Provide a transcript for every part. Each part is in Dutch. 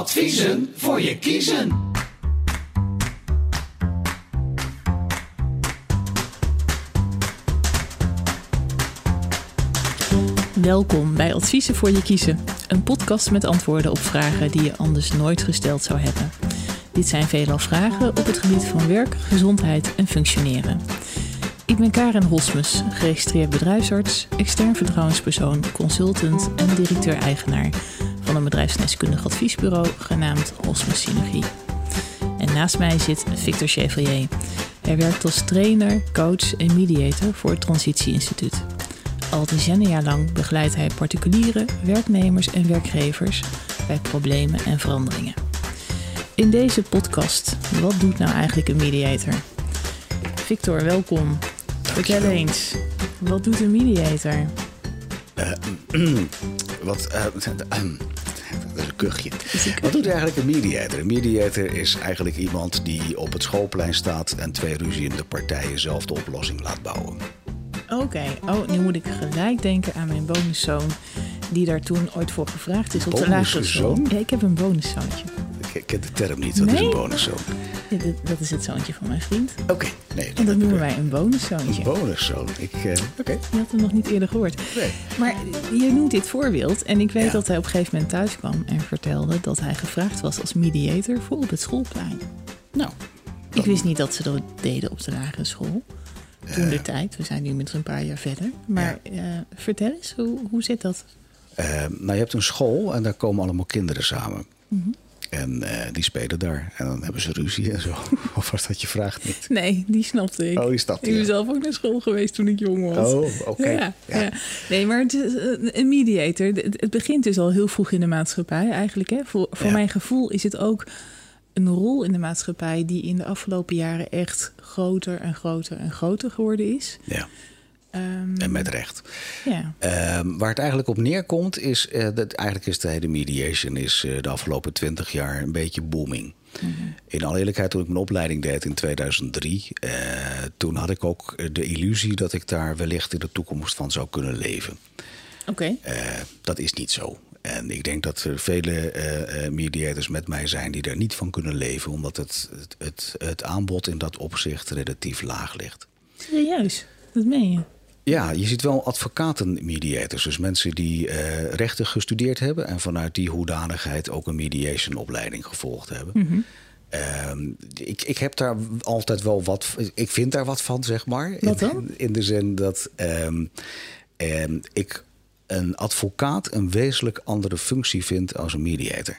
Adviezen voor je kiezen. Welkom bij Adviezen voor je kiezen. Een podcast met antwoorden op vragen die je anders nooit gesteld zou hebben. Dit zijn veelal vragen op het gebied van werk, gezondheid en functioneren. Ik ben Karen Hosmus, geregistreerd bedrijfsarts, extern vertrouwenspersoon, consultant en directeur-eigenaar van een bedrijfsdeskundig adviesbureau genaamd Hosmus Synergie. En naast mij zit Victor Chevalier. Hij werkt als trainer, coach en mediator voor het Transitie Instituut. Al decennia lang begeleidt hij particuliere, werknemers en werkgevers bij problemen en veranderingen. In deze podcast, wat doet nou eigenlijk een mediator? Victor, welkom. Vertel eens, wat doet een mediator? Wat, eh, dat is een kuchje. Wat doet eigenlijk een mediator? Een mediator is eigenlijk iemand die op het schoolplein staat en twee ruziende partijen zelf de oplossing laat bouwen. Oké, oh, nu moet ik gelijk denken aan mijn bonuszoon, die daar toen ooit voor gevraagd is op de lagere school. Ja, ik heb een bonuszoontje. Ik ken de term niet, wat is een bonuszoon? Ja, dat- dat is het zoontje van mijn vriend. Oké, nee. En dat noemen wij een bonuszoontje. Een bonuszoon. Ik, eh, Oké. Je had hem nog niet eerder gehoord. Nee. Maar je noemt dit voorbeeld. En ik weet Ja. dat hij op een gegeven moment thuis kwam en vertelde dat hij gevraagd was als mediator voor op het schoolplein. Nou, Ik wist niet dat ze dat deden op de lagere school. Toen de tijd. We zijn nu met een paar jaar verder. Maar eh, vertel eens, hoe, hoe zit dat? eh, nou, je hebt een school en daar komen allemaal kinderen samen. Mhm. En eh, die spelen daar. En dan hebben ze ruzie en zo. of was dat je vraagt niet? Nee, die snapte ik. Oh, die snapte Ik ben zelf ook naar school geweest toen ik jong was. Oh, oké. Ja, Ja. ja. Nee, maar het is, eh, een mediator, het, begint dus al heel vroeg in de maatschappij eigenlijk. Hè? Voor, voor mijn gevoel is het ook een rol in de maatschappij die in de afgelopen jaren echt groter en groter en groter geworden is. Ja, Ehm, en met recht. Ehm, waar het eigenlijk op neerkomt is, eh, dat eigenlijk is de hele mediation is eh, de afgelopen twintig jaar een beetje booming. In alle eerlijkheid, toen ik mijn opleiding deed in 2003, eh, toen had ik ook de illusie dat ik daar wellicht in de toekomst van zou kunnen leven. Oké. Dat is niet zo. En ik denk dat er vele mediators met mij zijn die daar niet van kunnen leven, omdat het, het, het, het aanbod in dat opzicht relatief laag ligt. Serieus, dat meen je? Ja, je ziet wel advocaten-mediators. Dus mensen die eh, rechten gestudeerd hebben... en vanuit die hoedanigheid ook een mediation-opleiding gevolgd hebben. Ehm, ik, ik heb daar altijd wel wat... Ik vind daar wat van, zeg maar. Wat In- dan? In, de zin dat ehm, ehm, ik een advocaat een wezenlijk andere functie vind als een mediator.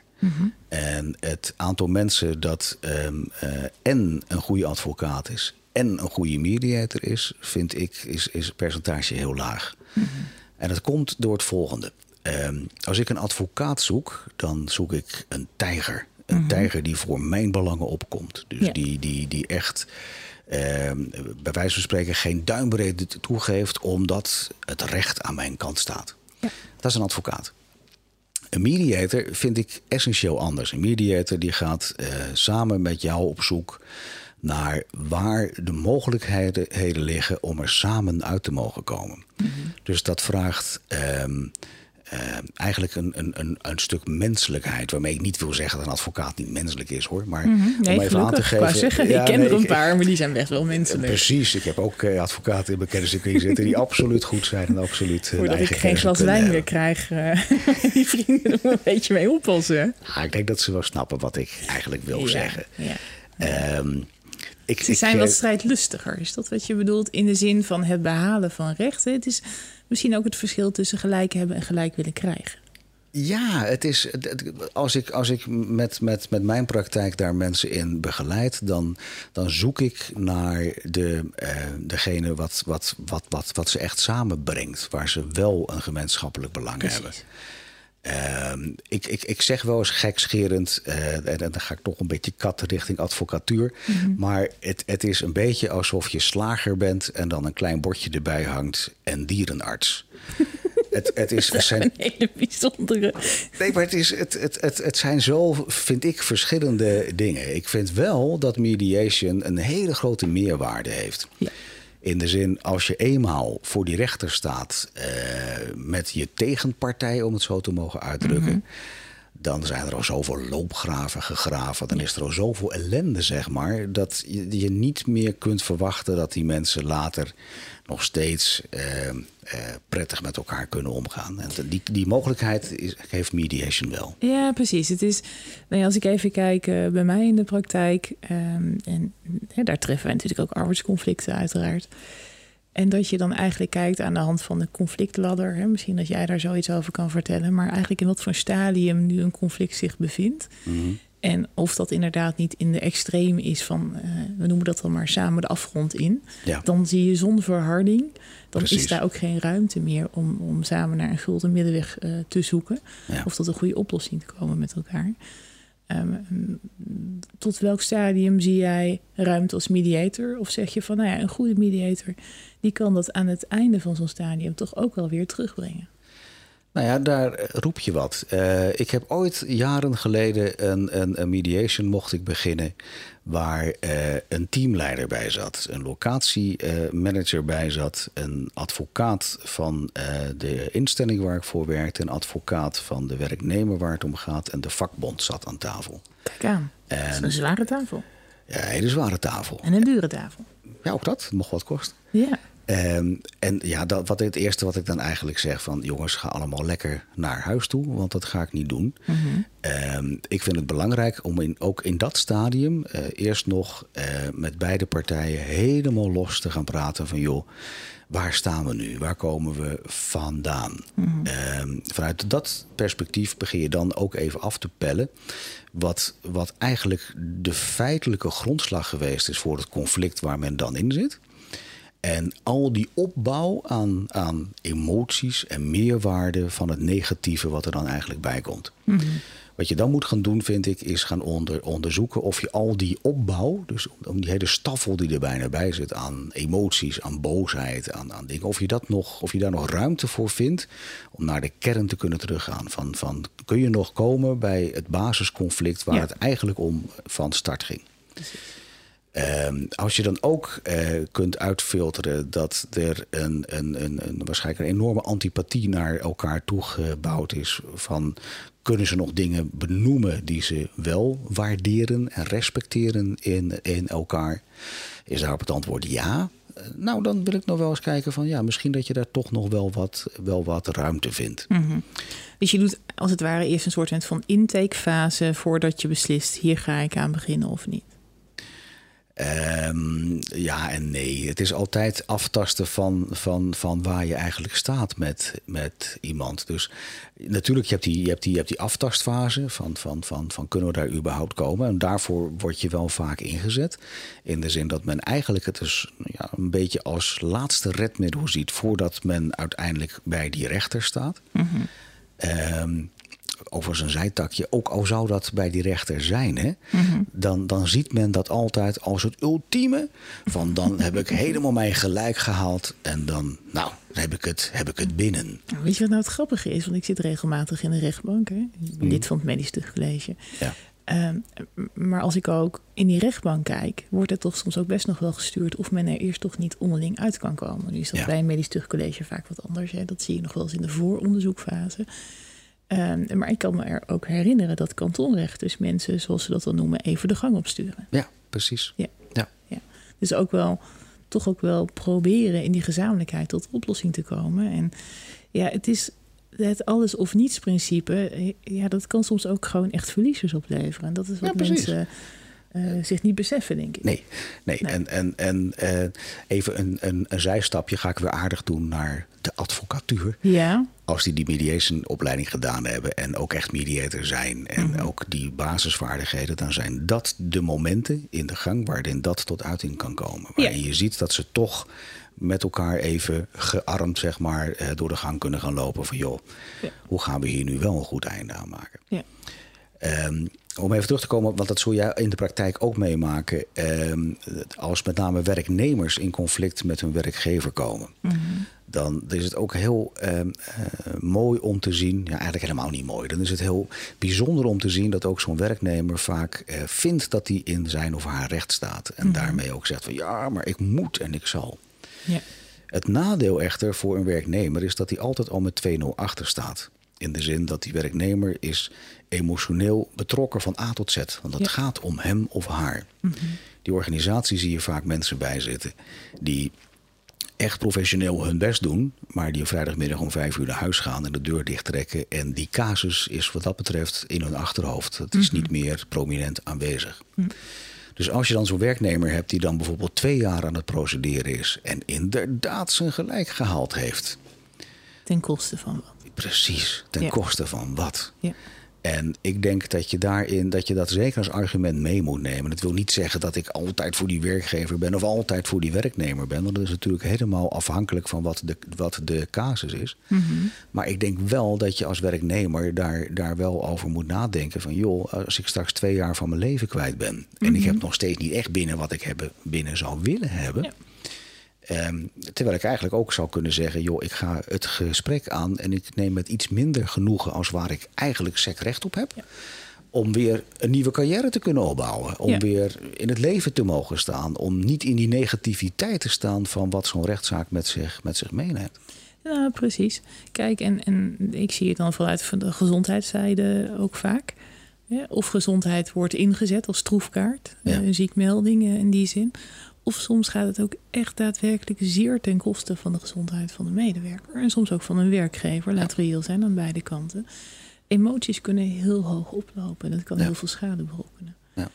En het aantal mensen dat eh, en een goede advocaat is en een goede mediator is, vind ik, is, is het percentage heel laag. En dat komt door het volgende. Ehm, als ik een advocaat zoek, dan zoek ik een tijger. Een tijger die voor mijn belangen opkomt. Dus Ja. die, die, die echt ehm, bij wijze van spreken geen duimbreedte toegeeft, omdat het recht aan mijn kant staat. Dat is een advocaat. Een mediator vind ik essentieel anders. Een mediator die gaat eh, samen met jou op zoek naar waar de mogelijkheden heden liggen om er samen uit te mogen komen. Dus dat vraagt ehm, ehm, eigenlijk een, een, een, stuk menselijkheid. Waarmee ik niet wil zeggen dat een advocaat niet menselijk is hoor. Maar Nee, om even aan te geven. zeggen, Ja, ik ken nee, er een ik- paar, maar die zijn best wel menselijk. Precies, ik heb ook eh, advocaten in mijn kenniscircuit zitten die absoluut goed zijn en absoluut. eh, Voordat ik geen glas wijn meer hebben. krijg, eh, die vrienden er een beetje mee oppassen. Ja, ik denk dat ze wel snappen wat ik eigenlijk wil Ja, zeggen. ja. Ehm, ik, Ze ik, zijn eh, wat strijdlustiger. Is dat wat je bedoelt in de zin van het behalen van rechten? Het is misschien ook het verschil tussen gelijk hebben en gelijk willen krijgen. Ja, het is, als ik, als ik met, met, met mijn praktijk daar mensen in begeleid, dan, dan zoek ik naar de, eh, degene wat, wat, wat, wat, wat ze echt samenbrengt, waar ze wel een gemeenschappelijk belang hebben. Ehm, ik, ik, ik zeg wel eens gekscherend, eh, en, en dan ga ik toch een beetje katten richting advocatuur. Maar het, het is een beetje alsof je slager bent en dan een klein bordje erbij hangt en dierenarts. het, het, is, het zijn Een hele bijzondere. Nee, maar het, is, het, het, het, het zijn zo, vind ik, verschillende dingen. Ik vind wel dat mediation een hele grote meerwaarde heeft. Ja. In de zin, als je eenmaal voor die rechter staat eh, met je tegenpartij, om het zo te mogen uitdrukken. Dan zijn er al zoveel loopgraven gegraven. Dan is er al zoveel ellende, zeg maar. Dat je, je niet meer kunt verwachten dat die mensen later nog steeds eh, eh, prettig met elkaar kunnen omgaan. En die, die mogelijkheid is, heeft mediation wel. Ja, precies. Het is, nou als ik even kijk uh, bij mij in de praktijk, ehm, en daar treffen wij natuurlijk ook arbeidsconflicten uiteraard. En dat je dan eigenlijk kijkt aan de hand van de conflictladder. Hè, misschien dat jij daar zoiets over kan vertellen. Maar eigenlijk in wat voor stadium nu een conflict zich bevindt. Mm En of dat inderdaad niet in de extreem is van, uh, we noemen dat dan maar samen de afgrond in. Ja. Dan zie je zonder verharding. Dan Precies. is daar ook geen ruimte meer om, om samen naar een gulden middenweg uh, te zoeken. Ja. Of tot een goede oplossing te komen met elkaar. Um, tot welk stadium zie jij ruimte als mediator? Of zeg je van, nou ja, een goede mediator... die kan dat aan het einde van zo'n stadium toch ook wel weer terugbrengen? Nou ja, daar roep je wat. Uh, ik heb ooit jaren geleden een, een, een mediation mocht ik beginnen... waar uh, een teamleider bij zat, een locatiemanager uh, bij zat... een advocaat van uh, de instelling waar ik voor werkte... een advocaat van de werknemer waar het om gaat... en de vakbond zat aan tafel. Kijk aan, en, dat is een zware tafel. Ja, een hele zware tafel. En een dure tafel. Ja, ook dat. Mocht wat kosten. Ja. Um, en ja, dat, wat het eerste wat ik dan eigenlijk zeg van... jongens, ga allemaal lekker naar huis toe, want dat ga ik niet doen. Mm -hmm. um, ik vind het belangrijk om in, ook in dat stadium... Uh, eerst nog uh, met beide partijen helemaal los te gaan praten van... joh, waar staan we nu? Waar komen we vandaan? Mhm. Mm -hmm. um, vanuit dat perspectief begin je dan ook even af te pellen... Wat, wat eigenlijk de feitelijke grondslag geweest is voor het conflict waar men dan in zit... En al die opbouw aan, aan emoties en meerwaarde van het negatieve wat er dan eigenlijk bij komt. Mhm. Wat je dan moet gaan doen, vind ik, is gaan onder, onderzoeken of je al die opbouw, dus om die hele staffel die er bijna bij zit aan emoties, aan boosheid, aan, aan dingen, of je, dat nog, of je daar nog ruimte voor vindt om naar de kern te kunnen teruggaan. Van, van kun je nog komen bij het basisconflict waar Ja. het eigenlijk om van start ging? Um, als je dan ook uh, kunt uitfilteren dat er een, een, een, een, waarschijnlijk een enorme antipathie naar elkaar toegebouwd is. Van kunnen ze nog dingen benoemen die ze wel waarderen en respecteren in, in elkaar? Is daarop het antwoord ja? Uh, nou, dan wil ik nog wel eens kijken van ja, misschien dat je daar toch nog wel wat, wel wat ruimte vindt. Mm. Dus je doet als het ware eerst een soort van intakefase voordat je beslist, hier ga ik aan beginnen of niet. Um, ja en nee. Het is altijd aftasten van, van, van waar je eigenlijk staat met, met iemand. Dus natuurlijk, je hebt die, je hebt die, je hebt die aftastfase van, van, van, van kunnen we daar überhaupt komen. En daarvoor word je wel vaak ingezet. In de zin dat men eigenlijk het dus ja, een beetje als laatste redmiddel ziet voordat men uiteindelijk bij die rechter staat. Mm -hmm. um, over zijn zijtakje, ook al zou dat bij die rechter zijn, hè, mm -hmm. dan, dan ziet men dat altijd als het ultieme. Van dan heb ik helemaal mijn gelijk gehaald en dan, nou, heb ik het, heb ik het binnen. Weet je wat nou het grappige is? Want ik zit regelmatig in de rechtbank, hè? Ben lid van het Medisch Tuchtcollege. Ja. Um, maar als ik ook in die rechtbank kijk, wordt het toch soms ook best nog wel gestuurd of men er eerst toch niet onderling uit kan komen. Nu is dat Ja. bij een medisch tuchtcollege vaak wat anders. Hè? Dat zie je nog wel eens in de vooronderzoekfase. Um, maar ik kan me er ook herinneren dat kantonrechters mensen, zoals ze dat dan noemen, even de gang opsturen. Ja, precies. Ja. Ja. Ja. Dus ook wel, toch ook wel proberen in die gezamenlijkheid tot oplossing te komen. En ja, het is het alles of niets principe. Ja, dat kan soms ook gewoon echt verliezers opleveren. En dat is wat Ja, mensen uh, zich niet beseffen, denk ik. Nee, nee. Nee. en, en, en uh, even een, een, een zijstapje ga ik weer aardig doen naar de advocatuur. Ja, Als die die mediation opleiding gedaan hebben en ook echt mediator zijn en Mhm. ook die basisvaardigheden, dan zijn dat de momenten in de gang waarin dat tot uiting kan komen. Waarin je ziet dat ze toch met elkaar even gearmd, zeg maar, eh, door de gang kunnen gaan lopen van joh, Ja. hoe gaan we hier nu wel een goed einde aan maken? ja. Ehm, om even terug te komen, want dat zul jij in de praktijk ook meemaken. ehm, als met name werknemers in conflict met hun werkgever komen. Mhm. Dan is het ook heel ehm, eh, mooi om te zien. Ja, eigenlijk helemaal niet mooi. Dan is het heel bijzonder om te zien dat ook zo'n werknemer vaak eh, vindt dat hij in zijn of haar recht staat. En daarmee ook zegt van ja, maar ik moet en ik zal. ja. Het nadeel echter voor een werknemer is dat hij altijd al met 2-0 achter staat. In de zin dat die werknemer is emotioneel betrokken van A tot Z. Want het Ja. gaat om hem of haar. Die organisatie zie je vaak mensen bij zitten die echt professioneel hun best doen, maar die op vrijdagmiddag om vijf uur naar huis gaan en de deur dicht trekken. En die casus is wat dat betreft in hun achterhoofd. Het is niet meer prominent aanwezig. Dus als je dan zo'n werknemer hebt die dan bijvoorbeeld twee jaar aan het procederen is en inderdaad zijn gelijk gehaald heeft. Ten koste van wat. Precies, ten Ja. koste van wat. Ja. En ik denk dat je daarin, dat je dat zeker als argument mee moet nemen. Dat wil niet zeggen dat ik altijd voor die werkgever ben of altijd voor die werknemer ben. Want dat is natuurlijk helemaal afhankelijk van wat de, wat de casus is. Maar ik denk wel dat je als werknemer daar, daar wel over moet nadenken. Van joh, als ik straks twee jaar van mijn leven kwijt ben. En ik heb nog steeds niet echt binnen wat ik hebben, binnen zou willen hebben. Ja. Ehm, terwijl ik eigenlijk ook zou kunnen zeggen: joh, ik ga het gesprek aan en ik neem met iets minder genoegen als waar ik eigenlijk sec recht op heb. Ja. Om weer een nieuwe carrière te kunnen opbouwen. Om Ja. weer in het leven te mogen staan. Om niet in die negativiteit te staan van wat zo'n rechtszaak met zich, met zich meeneemt. Ja, precies. Kijk, en, en ik zie het dan vanuit van de gezondheidszijde ook vaak. Ja, of gezondheid wordt ingezet als troefkaart, Ja. eh, een ziekmelding in die zin. Of soms gaat het ook echt daadwerkelijk zeer ten koste van de gezondheid van de medewerker. En soms ook van een werkgever, laat reëel zijn aan beide kanten. Emoties kunnen heel hoog oplopen en dat kan Ja. heel veel schade berokkenen. Ja.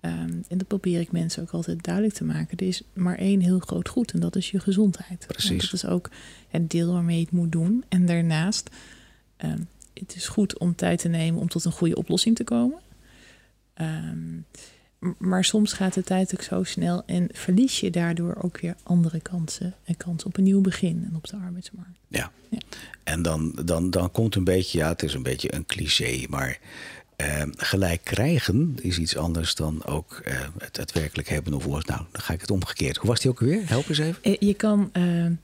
Ehm, en dat probeer ik mensen ook altijd duidelijk te maken. Er is maar één heel groot goed en dat is je gezondheid. Precies. Dat is ook het deel waarmee je het moet doen. En daarnaast, ehm, het is goed om tijd te nemen om tot een goede oplossing te komen. Ehm, m- maar soms gaat de tijd ook zo snel en verlies je daardoor ook weer andere kansen en kansen op een nieuw begin en op de arbeidsmarkt. Ja. Ja. En dan, dan, dan komt een beetje, ja, het is een beetje een cliché, maar eh, gelijk krijgen is iets anders dan ook eh, het, het werkelijk hebben. Of hoe- nou, dan ga ik het omgekeerd. Hoe was die ook weer? Help eens even. Eh, Je kan, eh,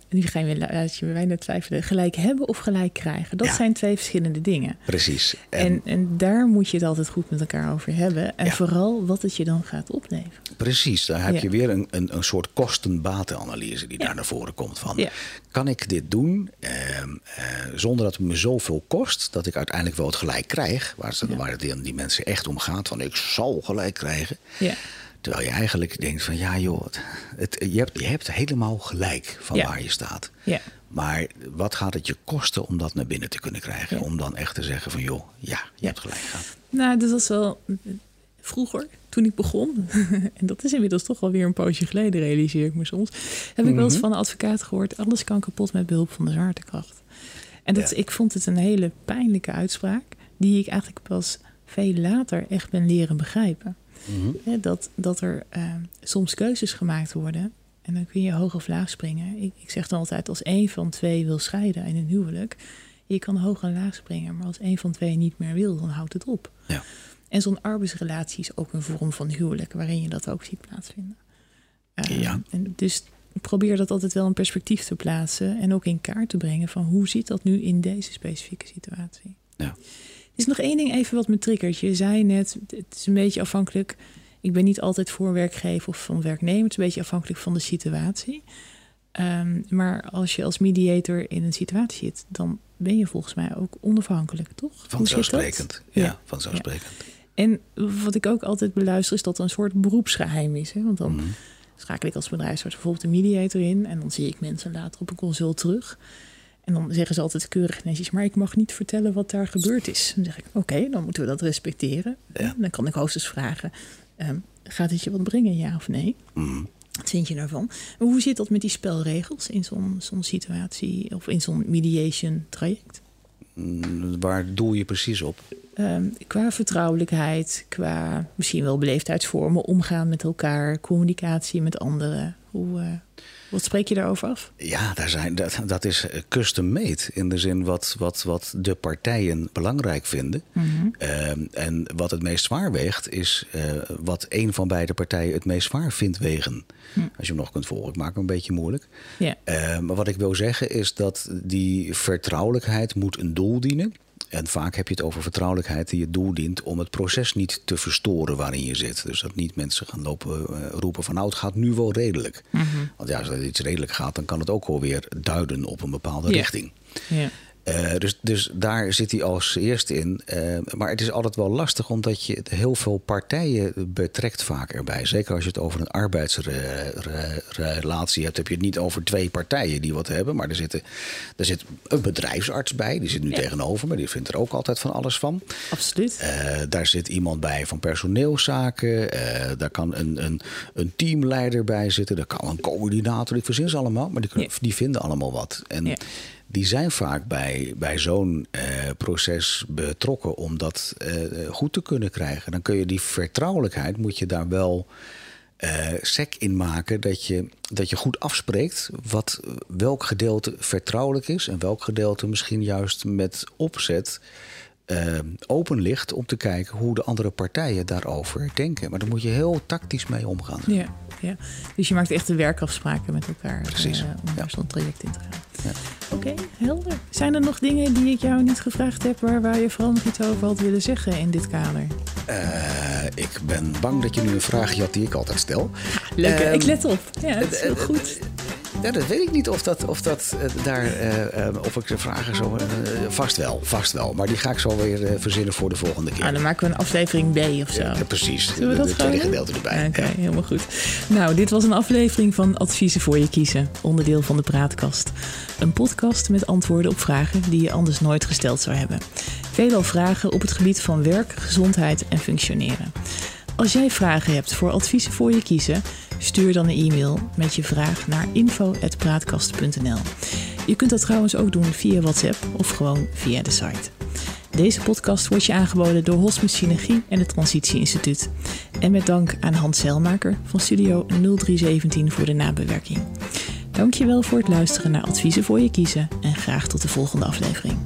nu ga je weer je bij twijfelen, gelijk hebben of gelijk krijgen. Dat Ja. zijn twee verschillende dingen. Precies. En, en daar moet je het altijd goed met elkaar over hebben. En Ja. vooral wat het je dan gaat opleveren. Precies, daar heb Ja. je weer een, een, een soort kosten-batenanalyse die daar naar voren komt. Van. Kan ik dit doen ehm, eh, zonder dat het me zoveel kost... dat ik uiteindelijk wel het gelijk krijg... waar, ze, waar het die, die mensen echt om gaat, van ik zal gelijk krijgen... Ja. Terwijl je eigenlijk denkt van ja joh, het, het- je, hebt, je hebt helemaal gelijk van Ja. waar je staat. Ja. Maar wat gaat het je kosten om dat naar binnen te kunnen krijgen? Ja. Om dan echt te zeggen van joh, ja, je hebt gelijk gehad. Nou, dat was wel vroeger, toen ik begon. en dat is inmiddels toch alweer een poosje geleden, realiseer ik me soms. Heb ik wel eens Mhm. van een advocaat gehoord: alles kan kapot met behulp van de zwaartekracht. En dat, ik vond het een hele pijnlijke uitspraak, die ik eigenlijk pas veel later echt ben leren begrijpen. Hè, dat, dat er eh, soms keuzes gemaakt worden. En dan kun je hoog of laag springen. Ik, ik zeg dan altijd, als één van twee wil scheiden in een huwelijk... je kan hoog en laag springen, maar als één van twee niet meer wil, dan houdt het op. Ja. En zo'n arbeidsrelatie is ook een vorm van huwelijk... waarin je dat ook ziet plaatsvinden. Eh, Ja. En dus probeer dat altijd wel in perspectief te plaatsen... en ook in kaart te brengen van hoe zit dat nu in deze specifieke situatie. Ja. Er is nog één ding even wat me triggert. Je zei net, het is een beetje afhankelijk. Ik ben niet altijd voor werkgever of van werknemer. Het is een beetje afhankelijk van de situatie. Ehm, maar als je als mediator in een situatie zit, dan ben je volgens mij ook onafhankelijk, toch? Vanzelfsprekend. Ja, Ja. vanzelfsprekend. En wat ik ook altijd beluister, is dat er een soort beroepsgeheim is. Hè? Want dan Mhm. schakel ik als bedrijfsarts bijvoorbeeld een mediator in. En dan zie ik mensen later op een consult terug. En dan zeggen ze altijd keurig netjes, maar ik mag niet vertellen wat daar gebeurd is. Dan zeg ik, oké, dan moeten we dat respecteren. Ja. Dan kan ik hoogstens vragen, ehm, gaat het je wat brengen, ja of nee? Mhm. Wat vind je daarvan? Hoe zit dat met die spelregels in zo'n zo'n situatie of in zo'n mediation traject? Mm, Waar doel je precies op? Ehm, qua vertrouwelijkheid, qua misschien wel beleefdheidsvormen, omgaan met elkaar, communicatie met anderen. Hoe, eh, wat spreek je daarover af? Ja, daar zijn, dat, dat is eh, custom made. In de zin wat, wat, wat de partijen belangrijk vinden. Ehm, en wat het meest zwaar weegt, is eh, wat een van beide partijen het meest zwaar vindt wegen. Als je hem nog kunt volgen. Ik maak hem een beetje moeilijk. Ja, Eh, maar wat ik wil zeggen is dat die vertrouwelijkheid moet een doel dienen. En vaak heb je het over vertrouwelijkheid die het doel dient om het proces niet te verstoren waarin je zit. Dus dat niet mensen gaan lopen eh, roepen van nou het gaat nu wel redelijk. Want ja, als het iets redelijk gaat, dan kan het ook wel weer duiden op een bepaalde Ja. richting. ja, Uh, dus, dus daar zit hij als eerste in. Uh, maar het is altijd wel lastig, omdat je heel veel partijen betrekt vaak erbij. Zeker als je het over een arbeidsrelatie hebt, heb je het niet over twee partijen die wat hebben. Maar er, zitten, er zit een bedrijfsarts bij, die zit nu tegenover me, die vindt er ook altijd van alles van. Absoluut. Uh, daar zit iemand bij van personeelszaken. daar kan een, een, een teamleider bij zitten. Daar kan een coördinator. Ik verzin ze allemaal, maar die, ja. die vinden allemaal wat. En ja die zijn vaak bij, bij zo'n uh, proces betrokken om dat uh, goed te kunnen krijgen. Dan kun je die vertrouwelijkheid, moet je daar wel uh, sec in maken dat je, dat je goed afspreekt wat, welk gedeelte vertrouwelijk is en welk gedeelte misschien juist met opzet uh, open ligt om te kijken hoe de andere partijen daarover denken. Maar daar moet je heel tactisch mee omgaan. Ja, ja. dus je maakt echt de werkafspraken met elkaar Precies, uh, om ja. zo'n traject in te gaan. Ja. Oké, okay, helder. Zijn er nog dingen die ik jou niet gevraagd heb, waar, waar je vooral nog iets over had willen zeggen in dit kader? Uh, ik ben bang dat je nu een vraag had die ik altijd stel. Leuk, ik let op. Ja, dat is heel goed. Ja, dat weet ik niet of dat, of dat uh, daar, uh, of ik de vragen zo. vast wel, vast wel. Maar die ga ik zo weer verzinnen voor de volgende keer. Ah, dan maken we een aflevering B of zo. Ja, precies. Zullen we dat de tweede gedeelte erbij. Oké, okay, helemaal goed. Nou, dit was een aflevering van Adviezen voor je kiezen, onderdeel van de Praatkast. Een podcast met antwoorden op vragen die je anders nooit gesteld zou hebben. Veelal vragen op het gebied van werk, gezondheid en functioneren. Als jij vragen hebt voor adviezen voor je kiezen, stuur dan een e-mail met je vraag naar info.praatkast.nl. Je kunt dat trouwens ook doen via WhatsApp of gewoon via de site. Deze podcast wordt je aangeboden door Hospice Synergie en het Transitie Instituut. En met dank aan Hans Zeilmaker van Studio 0317 voor de nabewerking. Dankjewel voor het luisteren naar Adviezen voor je kiezen en graag tot de volgende aflevering.